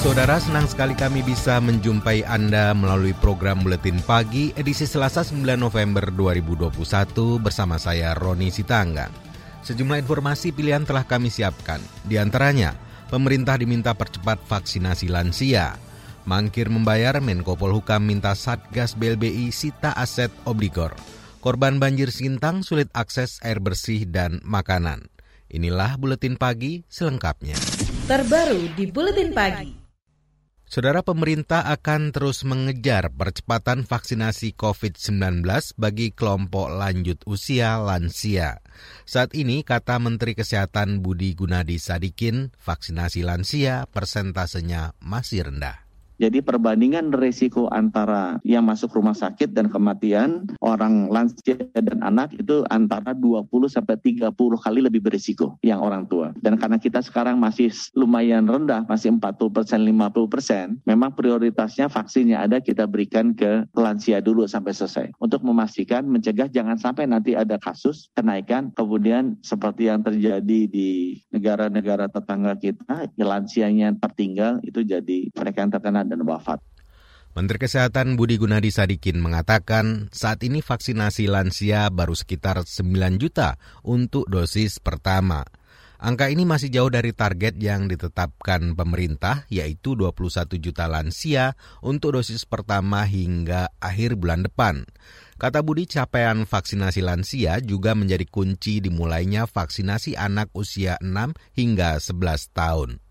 Saudara, senang sekali kami bisa menjumpai Anda melalui program Buletin Pagi edisi Selasa 9 November 2021 bersama saya Roni Sitangga. Sejumlah informasi pilihan telah kami siapkan, di antaranya pemerintah diminta percepat vaksinasi lansia, mangkir membayar Menko Polhukam minta Satgas BLBI sita aset obligor, korban banjir Sintang sulit akses air bersih dan makanan. Inilah Buletin Pagi selengkapnya terbaru di Buletin Pagi. Saudara pemerintah akan terus mengejar percepatan vaksinasi COVID-19 bagi kelompok lanjut usia lansia. Saat ini, kata Menteri Kesehatan Budi Gunadi Sadikin, vaksinasi lansia persentasenya masih rendah. Jadi perbandingan risiko antara yang masuk rumah sakit dan kematian orang lansia dan anak itu antara 20 sampai 30 kali lebih berisiko yang orang tua. Dan karena kita sekarang masih lumayan rendah, masih 40 persen, 50 persen, memang prioritasnya vaksinnya ada kita berikan ke lansia dulu sampai selesai. Untuk memastikan mencegah jangan sampai nanti ada kasus kenaikan kemudian seperti yang terjadi di negara-negara tetangga kita, lansianya tertinggal itu jadi mereka yang terkena dan wafat. Menteri Kesehatan Budi Gunadi Sadikin mengatakan saat ini vaksinasi lansia baru sekitar 9 juta untuk dosis pertama. Angka ini masih jauh dari target yang ditetapkan pemerintah yaitu 21 juta lansia untuk dosis pertama hingga akhir bulan depan. Kata Budi, capaian vaksinasi lansia juga menjadi kunci dimulainya vaksinasi anak usia 6 hingga 11 tahun.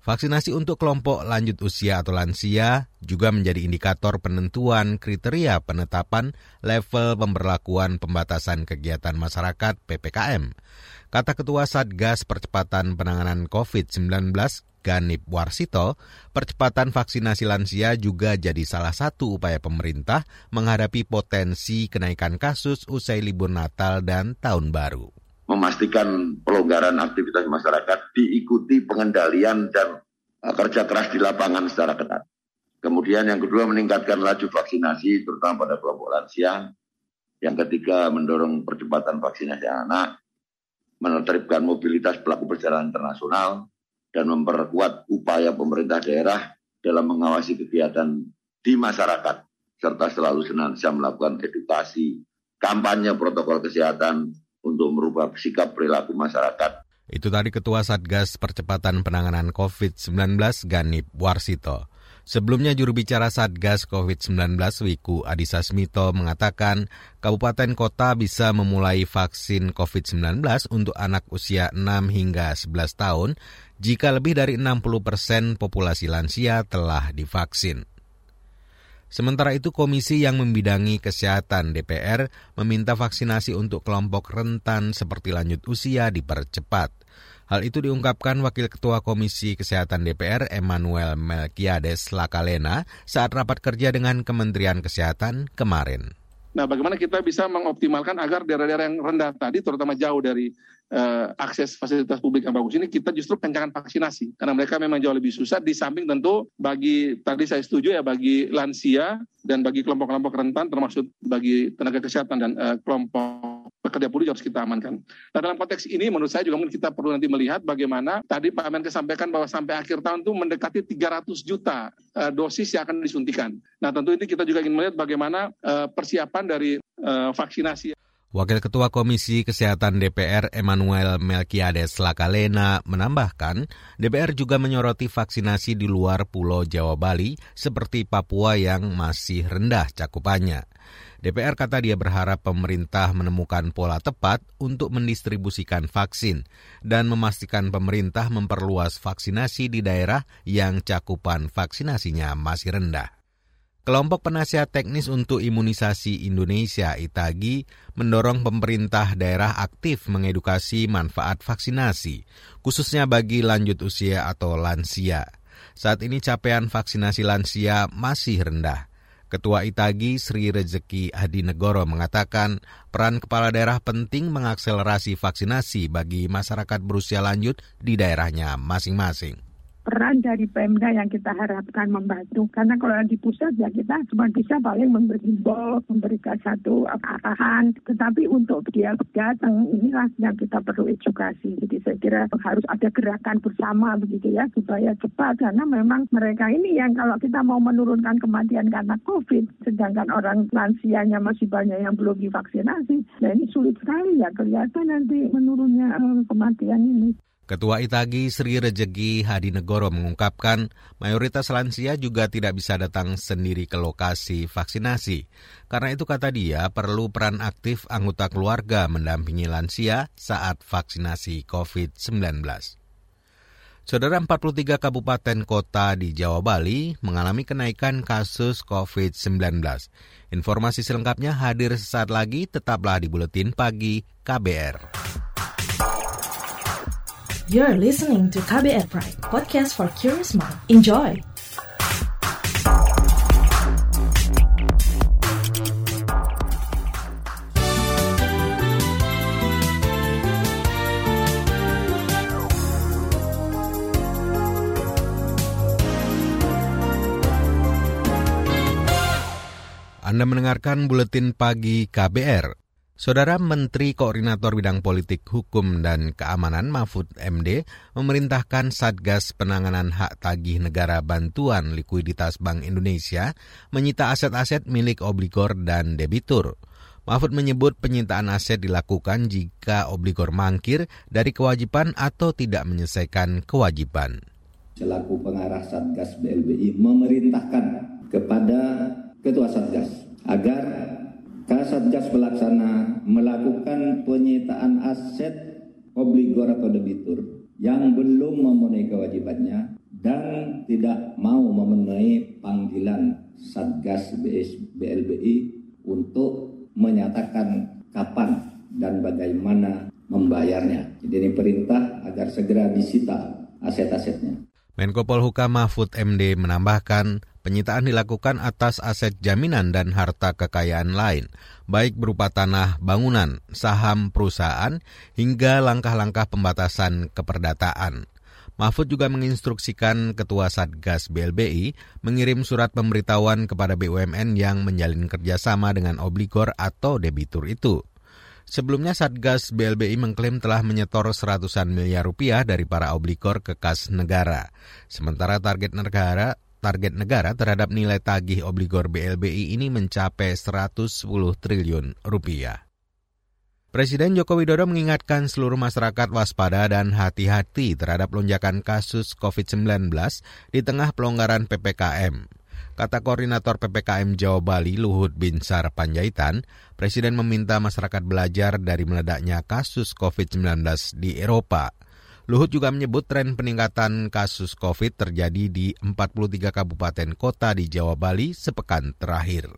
Vaksinasi untuk kelompok lanjut usia atau lansia juga menjadi indikator penentuan kriteria penetapan level pemberlakuan pembatasan kegiatan masyarakat PPKM. Kata Ketua Satgas Percepatan Penanganan COVID-19 Ganip Warsito, percepatan vaksinasi lansia juga jadi salah satu upaya pemerintah menghadapi potensi kenaikan kasus usai libur Natal dan Tahun Baru memastikan pelonggaran aktivitas masyarakat diikuti pengendalian dan uh, kerja keras di lapangan secara ketat. Kemudian yang kedua meningkatkan laju vaksinasi terutama pada kelompok lansia. Yang ketiga mendorong percepatan vaksinasi anak, menertibkan mobilitas pelaku perjalanan internasional, dan memperkuat upaya pemerintah daerah dalam mengawasi kegiatan di masyarakat serta selalu senantiasa melakukan edukasi, kampanye protokol kesehatan, untuk merubah sikap perilaku masyarakat. Itu tadi Ketua Satgas Percepatan Penanganan COVID-19 Ganip Warsito. Sebelumnya juru bicara Satgas COVID-19 Wiku Adhisa Smito mengatakan kabupaten kota bisa memulai vaksin COVID-19 untuk anak usia 6 hingga 11 tahun jika lebih dari 60 persen populasi lansia telah divaksin. Sementara itu komisi yang membidangi kesehatan DPR meminta vaksinasi untuk kelompok rentan seperti lanjut usia dipercepat. Hal itu diungkapkan Wakil Ketua Komisi Kesehatan DPR Emmanuel Melkiades Lakalena saat rapat kerja dengan Kementerian Kesehatan kemarin. Nah, bagaimana kita bisa mengoptimalkan agar daerah-daerah yang rendah tadi, terutama jauh dari uh, akses fasilitas publik yang bagus ini kita justru kencangkan vaksinasi. Karena mereka memang jauh lebih susah di samping tentu bagi tadi saya setuju ya bagi lansia dan bagi kelompok-kelompok rentan termasuk bagi tenaga kesehatan dan uh, kelompok pekerja buruh harus kita amankan. Nah dalam konteks ini menurut saya juga mungkin kita perlu nanti melihat bagaimana tadi Pak Menkes sampaikan bahwa sampai akhir tahun itu mendekati 300 juta uh, dosis yang akan disuntikan. Nah tentu ini kita juga ingin melihat bagaimana uh, persiapan dari uh, vaksinasi. Wakil Ketua Komisi Kesehatan DPR Emmanuel Melkiades Lakalena menambahkan, DPR juga menyoroti vaksinasi di luar Pulau Jawa Bali seperti Papua yang masih rendah cakupannya. DPR kata dia berharap pemerintah menemukan pola tepat untuk mendistribusikan vaksin dan memastikan pemerintah memperluas vaksinasi di daerah yang cakupan vaksinasinya masih rendah. Kelompok Penasihat Teknis untuk Imunisasi Indonesia ITAGI mendorong pemerintah daerah aktif mengedukasi manfaat vaksinasi, khususnya bagi lanjut usia atau lansia. Saat ini capaian vaksinasi lansia masih rendah. Ketua Itagi Sri Rezeki Hadi Negoro mengatakan peran kepala daerah penting mengakselerasi vaksinasi bagi masyarakat berusia lanjut di daerahnya masing-masing peran dari Pemda yang kita harapkan membantu. Karena kalau di pusat ya kita cuma bisa paling memberi himbau, memberikan satu arahan. Tetapi untuk dia datang inilah yang kita perlu edukasi. Jadi saya kira harus ada gerakan bersama begitu ya supaya cepat. Karena memang mereka ini yang kalau kita mau menurunkan kematian karena COVID, sedangkan orang lansianya masih banyak yang belum divaksinasi. Nah ini sulit sekali ya kelihatan nanti menurunnya eh, kematian ini. Ketua Itagi Sri Rejegi Hadi Negoro mengungkapkan mayoritas lansia juga tidak bisa datang sendiri ke lokasi vaksinasi. Karena itu kata dia perlu peran aktif anggota keluarga mendampingi lansia saat vaksinasi COVID-19. Saudara 43 kabupaten kota di Jawa Bali mengalami kenaikan kasus COVID-19. Informasi selengkapnya hadir sesaat lagi, tetaplah di Buletin Pagi KBR. You're listening to KBR Pride, podcast for curious mind. Enjoy! Anda mendengarkan buletin pagi KBR. Saudara Menteri Koordinator Bidang Politik, Hukum, dan Keamanan Mahfud MD memerintahkan Satgas Penanganan Hak Tagih Negara Bantuan Likuiditas Bank Indonesia menyita aset-aset milik obligor dan debitur. Mahfud menyebut penyitaan aset dilakukan jika obligor mangkir dari kewajiban atau tidak menyelesaikan kewajiban. Selaku pengarah Satgas BLBI memerintahkan kepada Ketua Satgas agar Kasatgas Pelaksana melakukan penyitaan aset obligor atau debitur yang belum memenuhi kewajibannya dan tidak mau memenuhi panggilan Satgas BLBI untuk menyatakan kapan dan bagaimana membayarnya. Jadi ini perintah agar segera disita aset-asetnya. Menko Polhukam Mahfud MD menambahkan Penyitaan dilakukan atas aset jaminan dan harta kekayaan lain, baik berupa tanah, bangunan, saham perusahaan, hingga langkah-langkah pembatasan keperdataan. Mahfud juga menginstruksikan Ketua Satgas BLBI mengirim surat pemberitahuan kepada BUMN yang menjalin kerjasama dengan obligor atau debitur itu. Sebelumnya Satgas BLBI mengklaim telah menyetor seratusan miliar rupiah dari para obligor ke kas negara. Sementara target negara target negara terhadap nilai tagih obligor BLBI ini mencapai 110 triliun rupiah. Presiden Joko Widodo mengingatkan seluruh masyarakat waspada dan hati-hati terhadap lonjakan kasus COVID-19 di tengah pelonggaran PPKM. Kata Koordinator PPKM Jawa Bali Luhut Binsar Panjaitan, Presiden meminta masyarakat belajar dari meledaknya kasus COVID-19 di Eropa. Luhut juga menyebut tren peningkatan kasus COVID terjadi di 43 kabupaten kota di Jawa Bali sepekan terakhir.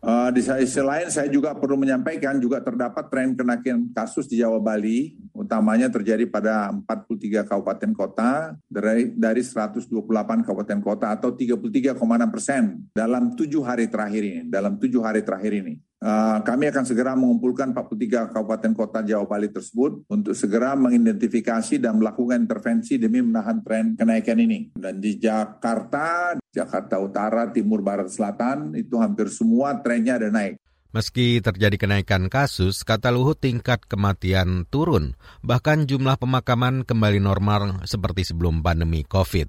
Uh, di sisi lain saya juga perlu menyampaikan juga terdapat tren kenaikan kasus di Jawa Bali, utamanya terjadi pada 43 kabupaten kota dari, dari 128 kabupaten kota atau 33,6 persen dalam tujuh hari terakhir ini. Dalam tujuh hari terakhir ini. Eh, kami akan segera mengumpulkan 43 kabupaten kota Jawa Bali tersebut untuk segera mengidentifikasi dan melakukan intervensi demi menahan tren kenaikan ini. Dan di Jakarta, Jakarta Utara, Timur, Barat, Selatan, itu hampir semua trennya ada naik. Meski terjadi kenaikan kasus, kata Luhut tingkat kematian turun, bahkan jumlah pemakaman kembali normal seperti sebelum pandemi COVID.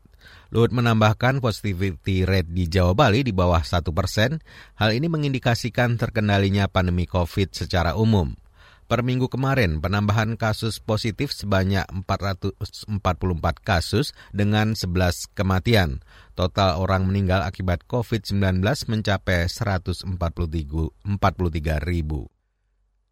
Luhut menambahkan positivity rate di Jawa Bali di bawah satu persen. Hal ini mengindikasikan terkendalinya pandemi COVID secara umum. Per minggu kemarin, penambahan kasus positif sebanyak 444 kasus dengan 11 kematian. Total orang meninggal akibat COVID-19 mencapai 143 ribu.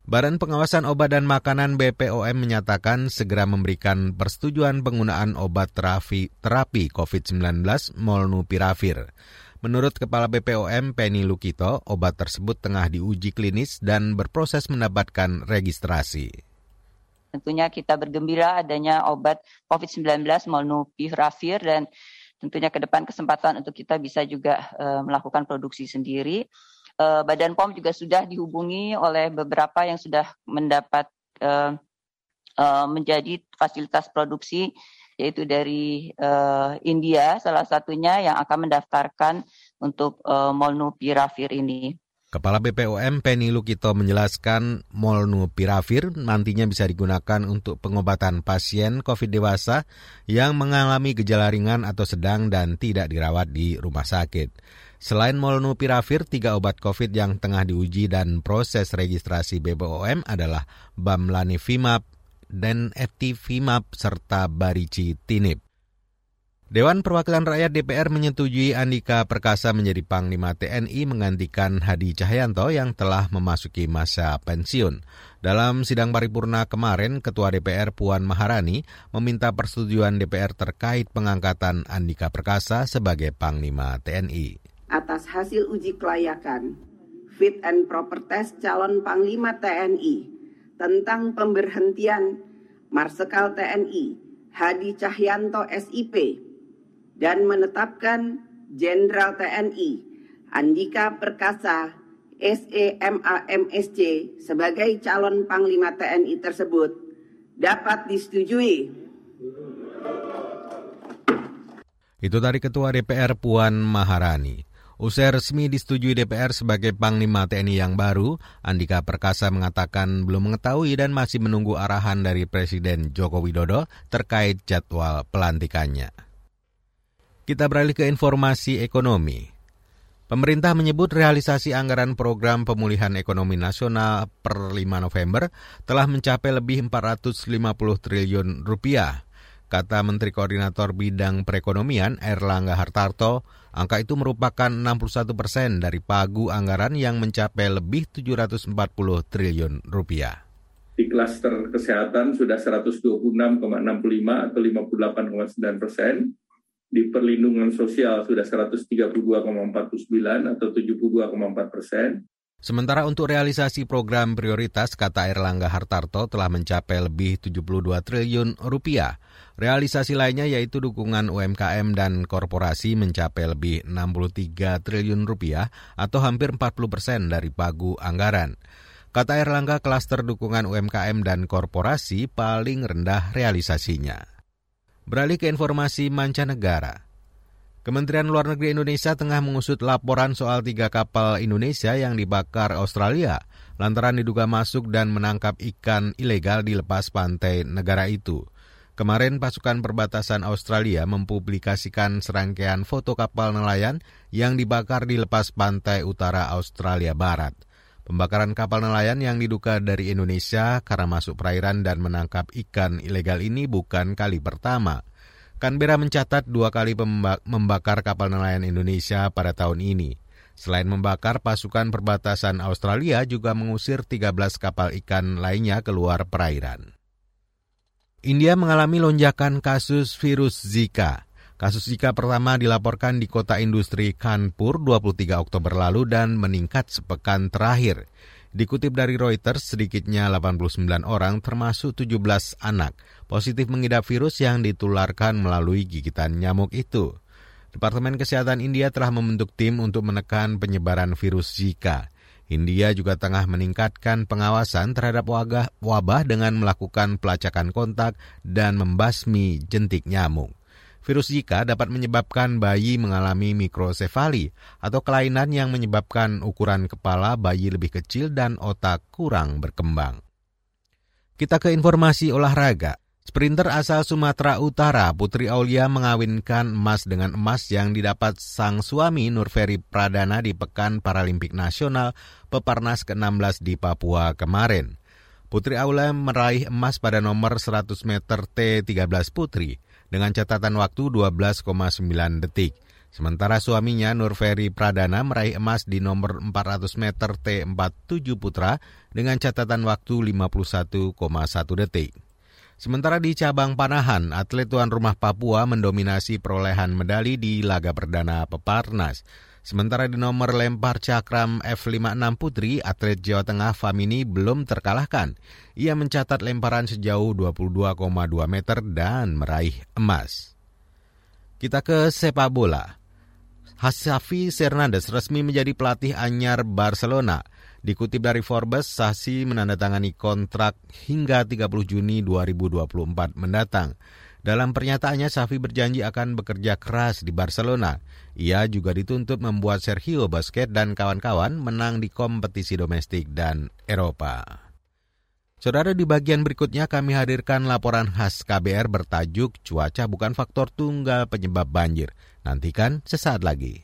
Badan Pengawasan Obat dan Makanan BPOM menyatakan segera memberikan persetujuan penggunaan obat terapi, terapi COVID-19 Molnupiravir. Menurut Kepala BPOM Penny Lukito, obat tersebut tengah diuji klinis dan berproses mendapatkan registrasi. Tentunya kita bergembira adanya obat COVID-19 Molnupiravir dan tentunya ke depan kesempatan untuk kita bisa juga uh, melakukan produksi sendiri. Uh, Badan POM juga sudah dihubungi oleh beberapa yang sudah mendapat uh, uh, menjadi fasilitas produksi yaitu dari uh, India salah satunya yang akan mendaftarkan untuk uh, molnupiravir ini. Kepala BPOM Penny Lukito menjelaskan molnupiravir nantinya bisa digunakan untuk pengobatan pasien COVID dewasa yang mengalami gejala ringan atau sedang dan tidak dirawat di rumah sakit. Selain molnupiravir, tiga obat COVID yang tengah diuji dan proses registrasi BPOM adalah bamlanivimab, dan Eftivimab serta baricitinib. Dewan Perwakilan Rakyat DPR menyetujui Andika Perkasa menjadi Panglima TNI menggantikan Hadi Cahyanto yang telah memasuki masa pensiun. Dalam sidang paripurna kemarin, Ketua DPR Puan Maharani meminta persetujuan DPR terkait pengangkatan Andika Perkasa sebagai Panglima TNI. Atas hasil uji kelayakan, fit and proper test calon Panglima TNI tentang pemberhentian Marsekal TNI Hadi Cahyanto SIP dan menetapkan Jenderal TNI Andika Perkasa SEMAMSC sebagai calon Panglima TNI tersebut dapat disetujui. Itu dari Ketua DPR Puan Maharani. Usai resmi disetujui DPR sebagai Panglima TNI yang baru, Andika Perkasa mengatakan belum mengetahui dan masih menunggu arahan dari Presiden Joko Widodo terkait jadwal pelantikannya. Kita beralih ke informasi ekonomi. Pemerintah menyebut realisasi anggaran program pemulihan ekonomi nasional per 5 November telah mencapai lebih 450 triliun rupiah. Kata Menteri Koordinator Bidang Perekonomian Erlangga Hartarto, angka itu merupakan 61 persen dari pagu anggaran yang mencapai lebih 740 triliun rupiah. Di klaster kesehatan sudah 126,65 atau 58,9 persen, di perlindungan sosial sudah 132,49 atau 72,4 persen. Sementara untuk realisasi program prioritas, kata Erlangga Hartarto telah mencapai lebih 72 triliun rupiah. Realisasi lainnya yaitu dukungan UMKM dan korporasi mencapai lebih 63 triliun rupiah atau hampir 40 persen dari pagu anggaran. Kata Erlangga, klaster dukungan UMKM dan korporasi paling rendah realisasinya. Beralih ke informasi mancanegara. Kementerian Luar Negeri Indonesia tengah mengusut laporan soal tiga kapal Indonesia yang dibakar Australia lantaran diduga masuk dan menangkap ikan ilegal di lepas pantai negara itu. Kemarin pasukan perbatasan Australia mempublikasikan serangkaian foto kapal nelayan yang dibakar di lepas pantai utara Australia Barat. Pembakaran kapal nelayan yang diduga dari Indonesia karena masuk perairan dan menangkap ikan ilegal ini bukan kali pertama. Canberra mencatat dua kali membakar kapal nelayan Indonesia pada tahun ini. Selain membakar, pasukan perbatasan Australia juga mengusir 13 kapal ikan lainnya keluar perairan. India mengalami lonjakan kasus virus Zika. Kasus Zika pertama dilaporkan di kota industri Kanpur 23 Oktober lalu dan meningkat sepekan terakhir. Dikutip dari Reuters, sedikitnya 89 orang termasuk 17 anak positif mengidap virus yang ditularkan melalui gigitan nyamuk itu. Departemen Kesehatan India telah membentuk tim untuk menekan penyebaran virus Zika. India juga tengah meningkatkan pengawasan terhadap wabah dengan melakukan pelacakan kontak dan membasmi jentik nyamuk. Virus Zika dapat menyebabkan bayi mengalami mikrosefali atau kelainan yang menyebabkan ukuran kepala bayi lebih kecil dan otak kurang berkembang. Kita ke informasi olahraga. Sprinter asal Sumatera Utara, Putri Aulia mengawinkan emas dengan emas yang didapat sang suami Nurferi Pradana di Pekan Paralimpik Nasional Peparnas ke-16 di Papua kemarin. Putri Aulia meraih emas pada nomor 100 meter T13 Putri dengan catatan waktu 12,9 detik. Sementara suaminya Nur Ferry Pradana meraih emas di nomor 400 meter T47 Putra dengan catatan waktu 51,1 detik. Sementara di cabang panahan, atlet tuan rumah Papua mendominasi perolehan medali di laga perdana Peparnas. Sementara di nomor lempar cakram F56 putri, atlet Jawa Tengah Famini belum terkalahkan. Ia mencatat lemparan sejauh 22,2 meter dan meraih emas. Kita ke sepak bola. Hasafi Hernandez resmi menjadi pelatih anyar Barcelona. Dikutip dari Forbes, Sasi menandatangani kontrak hingga 30 Juni 2024 mendatang. Dalam pernyataannya, Safi berjanji akan bekerja keras di Barcelona. Ia juga dituntut membuat Sergio Basket dan kawan-kawan menang di kompetisi domestik dan Eropa. Saudara di bagian berikutnya kami hadirkan laporan khas KBR bertajuk Cuaca bukan faktor tunggal penyebab banjir. Nantikan sesaat lagi.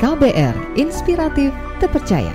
KBR Inspiratif Terpercaya.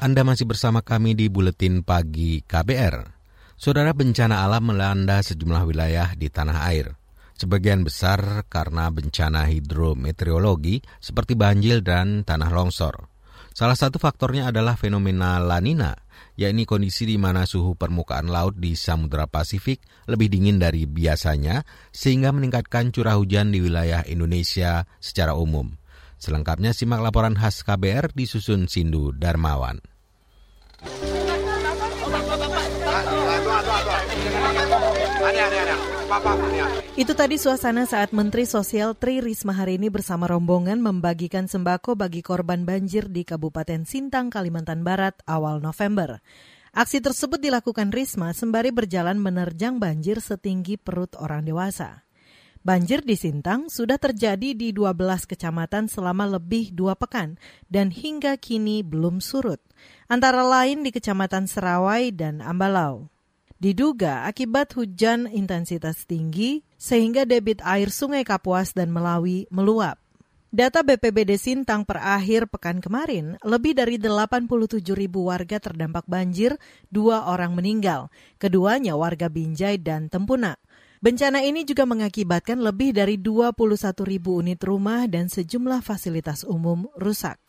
Anda masih bersama kami di Buletin Pagi KBR. Saudara bencana alam melanda sejumlah wilayah di tanah air. Sebagian besar karena bencana hidrometeorologi seperti banjir dan tanah longsor. Salah satu faktornya adalah fenomena La Nina, yakni kondisi di mana suhu permukaan laut di Samudra Pasifik lebih dingin dari biasanya sehingga meningkatkan curah hujan di wilayah Indonesia secara umum. Selengkapnya simak laporan khas KBR disusun Sindu Darmawan. Itu tadi suasana saat Menteri Sosial Tri Risma hari ini bersama rombongan membagikan sembako bagi korban banjir di Kabupaten Sintang, Kalimantan Barat awal November. Aksi tersebut dilakukan Risma sembari berjalan menerjang banjir setinggi perut orang dewasa. Banjir di Sintang sudah terjadi di 12 kecamatan selama lebih dua pekan dan hingga kini belum surut, antara lain di Kecamatan Serawai dan Ambalau. Diduga akibat hujan intensitas tinggi sehingga debit air sungai Kapuas dan Melawi meluap. Data BPBD Sintang per akhir pekan kemarin, lebih dari 87 ribu warga terdampak banjir, dua orang meninggal. Keduanya warga Binjai dan Tempuna. Bencana ini juga mengakibatkan lebih dari 21 ribu unit rumah dan sejumlah fasilitas umum rusak.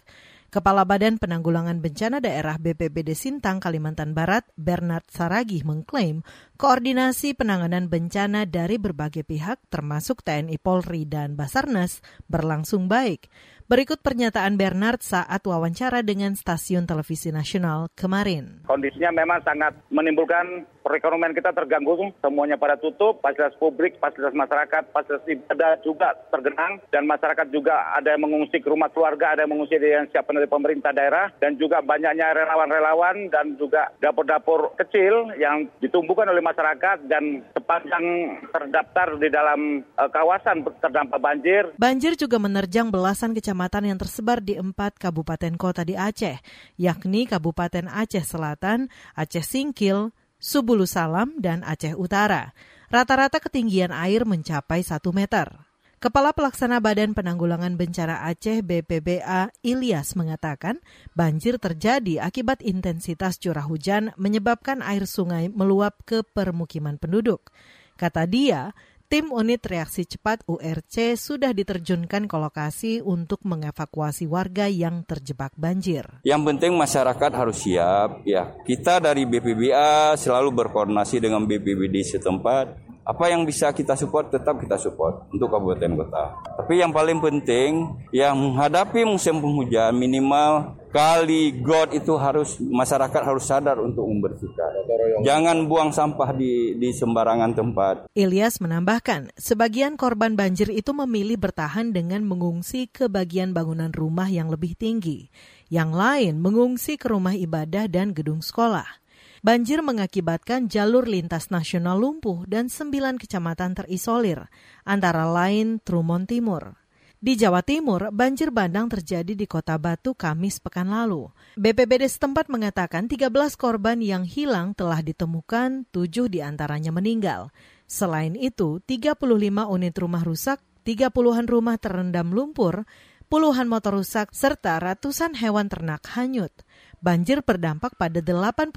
Kepala Badan Penanggulangan Bencana Daerah BPBD Sintang, Kalimantan Barat, Bernard Saragih mengklaim koordinasi penanganan bencana dari berbagai pihak termasuk TNI Polri dan Basarnas berlangsung baik. Berikut pernyataan Bernard saat wawancara dengan stasiun televisi nasional kemarin. Kondisinya memang sangat menimbulkan perekonomian kita terganggu, semuanya pada tutup, fasilitas publik, fasilitas masyarakat, fasilitas ibadah juga tergenang, dan masyarakat juga ada yang mengungsi ke rumah keluarga, ada yang mengungsi yang siap dari pemerintah daerah, dan juga banyaknya relawan-relawan dan juga dapur-dapur kecil yang ditumbuhkan oleh masyarakat dan sepanjang terdaftar di dalam uh, kawasan terdampak banjir. Banjir juga menerjang belasan kecamatan yang tersebar di empat kabupaten kota di Aceh, yakni Kabupaten Aceh Selatan, Aceh Singkil, Subulu Salam, dan Aceh Utara. Rata-rata ketinggian air mencapai 1 meter. Kepala Pelaksana Badan Penanggulangan Bencana Aceh BPBA Ilyas mengatakan banjir terjadi akibat intensitas curah hujan menyebabkan air sungai meluap ke permukiman penduduk. Kata dia, Tim Unit Reaksi Cepat URC sudah diterjunkan ke lokasi untuk mengevakuasi warga yang terjebak banjir. Yang penting masyarakat harus siap ya. Kita dari BPBA selalu berkoordinasi dengan BPBD setempat. Apa yang bisa kita support tetap kita support untuk kabupaten kota. Tapi yang paling penting yang menghadapi musim penghujan minimal kali got itu harus masyarakat harus sadar untuk membersihkan. Jangan buang sampah di di sembarangan tempat. Ilyas menambahkan, sebagian korban banjir itu memilih bertahan dengan mengungsi ke bagian bangunan rumah yang lebih tinggi. Yang lain mengungsi ke rumah ibadah dan gedung sekolah. Banjir mengakibatkan jalur lintas nasional lumpuh dan sembilan kecamatan terisolir, antara lain Trumon Timur. Di Jawa Timur, banjir bandang terjadi di Kota Batu Kamis pekan lalu. BPBD setempat mengatakan 13 korban yang hilang telah ditemukan, tujuh di antaranya meninggal. Selain itu, 35 unit rumah rusak, 30-an rumah terendam lumpur, puluhan motor rusak, serta ratusan hewan ternak hanyut. Banjir berdampak pada 89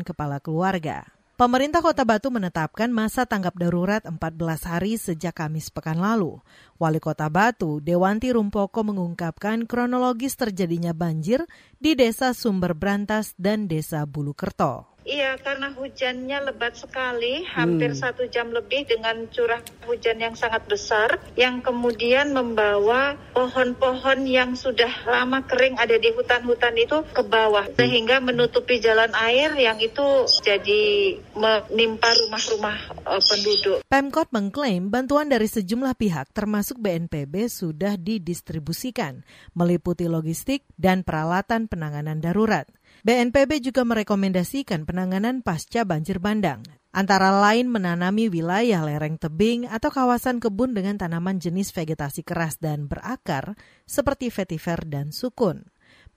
kepala keluarga. Pemerintah Kota Batu menetapkan masa tanggap darurat 14 hari sejak Kamis pekan lalu. Wali Kota Batu, Dewanti Rumpoko mengungkapkan kronologis terjadinya banjir di Desa Sumber Brantas dan Desa Bulukerto. Iya, karena hujannya lebat sekali, hampir hmm. satu jam lebih dengan curah hujan yang sangat besar, yang kemudian membawa pohon-pohon yang sudah lama kering ada di hutan-hutan itu ke bawah, hmm. sehingga menutupi jalan air yang itu jadi menimpa rumah-rumah uh, penduduk. Pemkot mengklaim bantuan dari sejumlah pihak, termasuk BNPB, sudah didistribusikan, meliputi logistik dan peralatan penanganan darurat. BNPB juga merekomendasikan penanganan pasca banjir bandang, antara lain menanami wilayah lereng tebing atau kawasan kebun dengan tanaman jenis vegetasi keras dan berakar seperti vetiver dan sukun.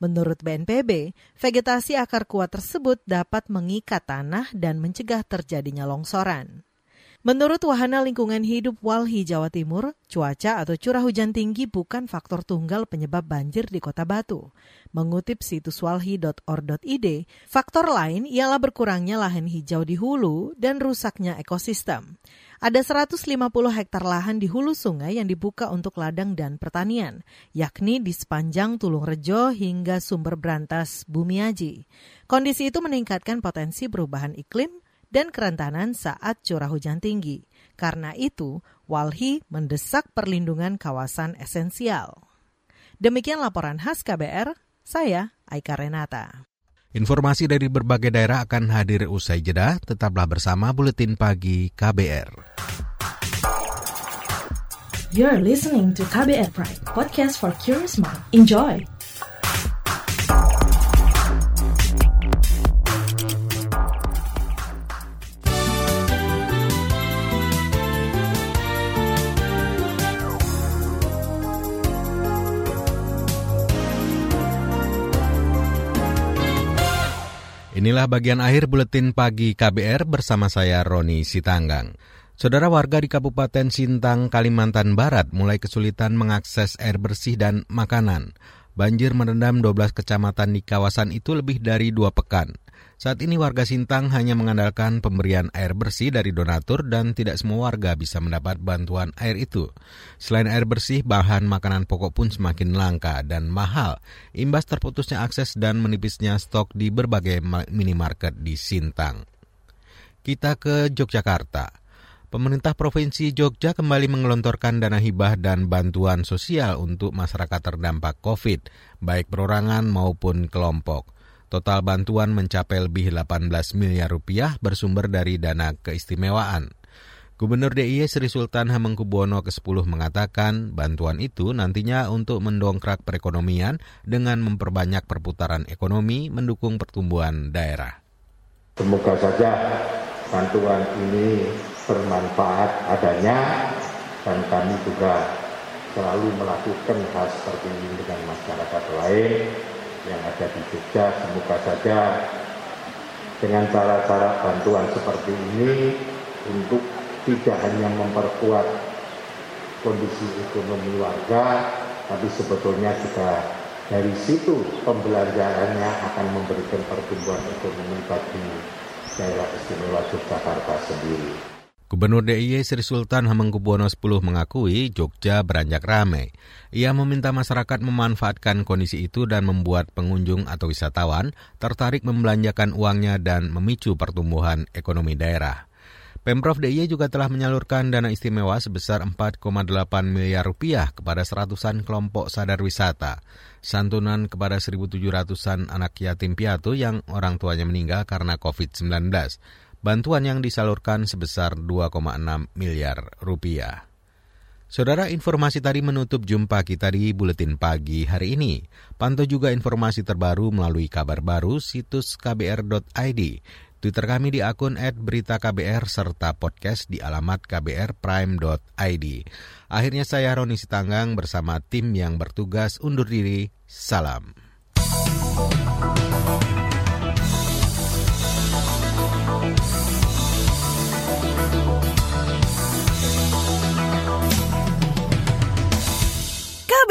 Menurut BNPB, vegetasi akar kuat tersebut dapat mengikat tanah dan mencegah terjadinya longsoran. Menurut Wahana Lingkungan Hidup Walhi Jawa Timur, cuaca atau curah hujan tinggi bukan faktor tunggal penyebab banjir di Kota Batu. Mengutip situs walhi.or.id, faktor lain ialah berkurangnya lahan hijau di hulu dan rusaknya ekosistem. Ada 150 hektar lahan di hulu sungai yang dibuka untuk ladang dan pertanian, yakni di sepanjang Tulung Rejo hingga Sumber Brantas Bumiaji. Kondisi itu meningkatkan potensi perubahan iklim dan kerentanan saat curah hujan tinggi. Karena itu, Walhi mendesak perlindungan kawasan esensial. Demikian laporan khas KBR, saya Aika Renata. Informasi dari berbagai daerah akan hadir usai jeda, tetaplah bersama Buletin Pagi KBR. You're listening to KBR Pride, podcast for curious mind. Enjoy! Inilah bagian akhir buletin pagi KBR bersama saya Roni Sitanggang. Saudara warga di Kabupaten Sintang, Kalimantan Barat mulai kesulitan mengakses air bersih dan makanan. Banjir merendam 12 kecamatan di kawasan itu lebih dari dua pekan. Saat ini warga Sintang hanya mengandalkan pemberian air bersih dari donatur dan tidak semua warga bisa mendapat bantuan air itu. Selain air bersih, bahan makanan pokok pun semakin langka dan mahal. Imbas terputusnya akses dan menipisnya stok di berbagai minimarket di Sintang. Kita ke Yogyakarta. Pemerintah Provinsi Jogja kembali mengelontorkan dana hibah dan bantuan sosial untuk masyarakat terdampak COVID, baik perorangan maupun kelompok. Total bantuan mencapai lebih 18 miliar rupiah bersumber dari dana keistimewaan. Gubernur DIY Sri Sultan Hamengkubuwono ke-10 mengatakan bantuan itu nantinya untuk mendongkrak perekonomian dengan memperbanyak perputaran ekonomi mendukung pertumbuhan daerah. Semoga saja bantuan ini bermanfaat adanya dan kami juga selalu melakukan hal seperti ini dengan masyarakat lain yang ada di Jogja semoga saja dengan cara-cara bantuan seperti ini untuk tidak hanya memperkuat kondisi ekonomi warga, tapi sebetulnya juga dari situ pembelajarannya akan memberikan pertumbuhan ekonomi bagi daerah istimewa Yogyakarta sendiri. Gubernur DIY Sri Sultan Hamengkubuwono X mengakui Jogja beranjak ramai. Ia meminta masyarakat memanfaatkan kondisi itu dan membuat pengunjung atau wisatawan tertarik membelanjakan uangnya dan memicu pertumbuhan ekonomi daerah. Pemprov DIY juga telah menyalurkan dana istimewa sebesar 4,8 miliar rupiah kepada seratusan kelompok sadar wisata. Santunan kepada 1.700-an anak yatim piatu yang orang tuanya meninggal karena COVID-19. Bantuan yang disalurkan sebesar 2,6 miliar rupiah. Saudara, informasi tadi menutup jumpa kita di Buletin Pagi hari ini. Pantau juga informasi terbaru melalui kabar baru situs kbr.id. Twitter kami di akun @beritaKBR serta podcast di alamat kbrprime.id. Akhirnya saya Roni Sitanggang bersama tim yang bertugas undur diri. Salam.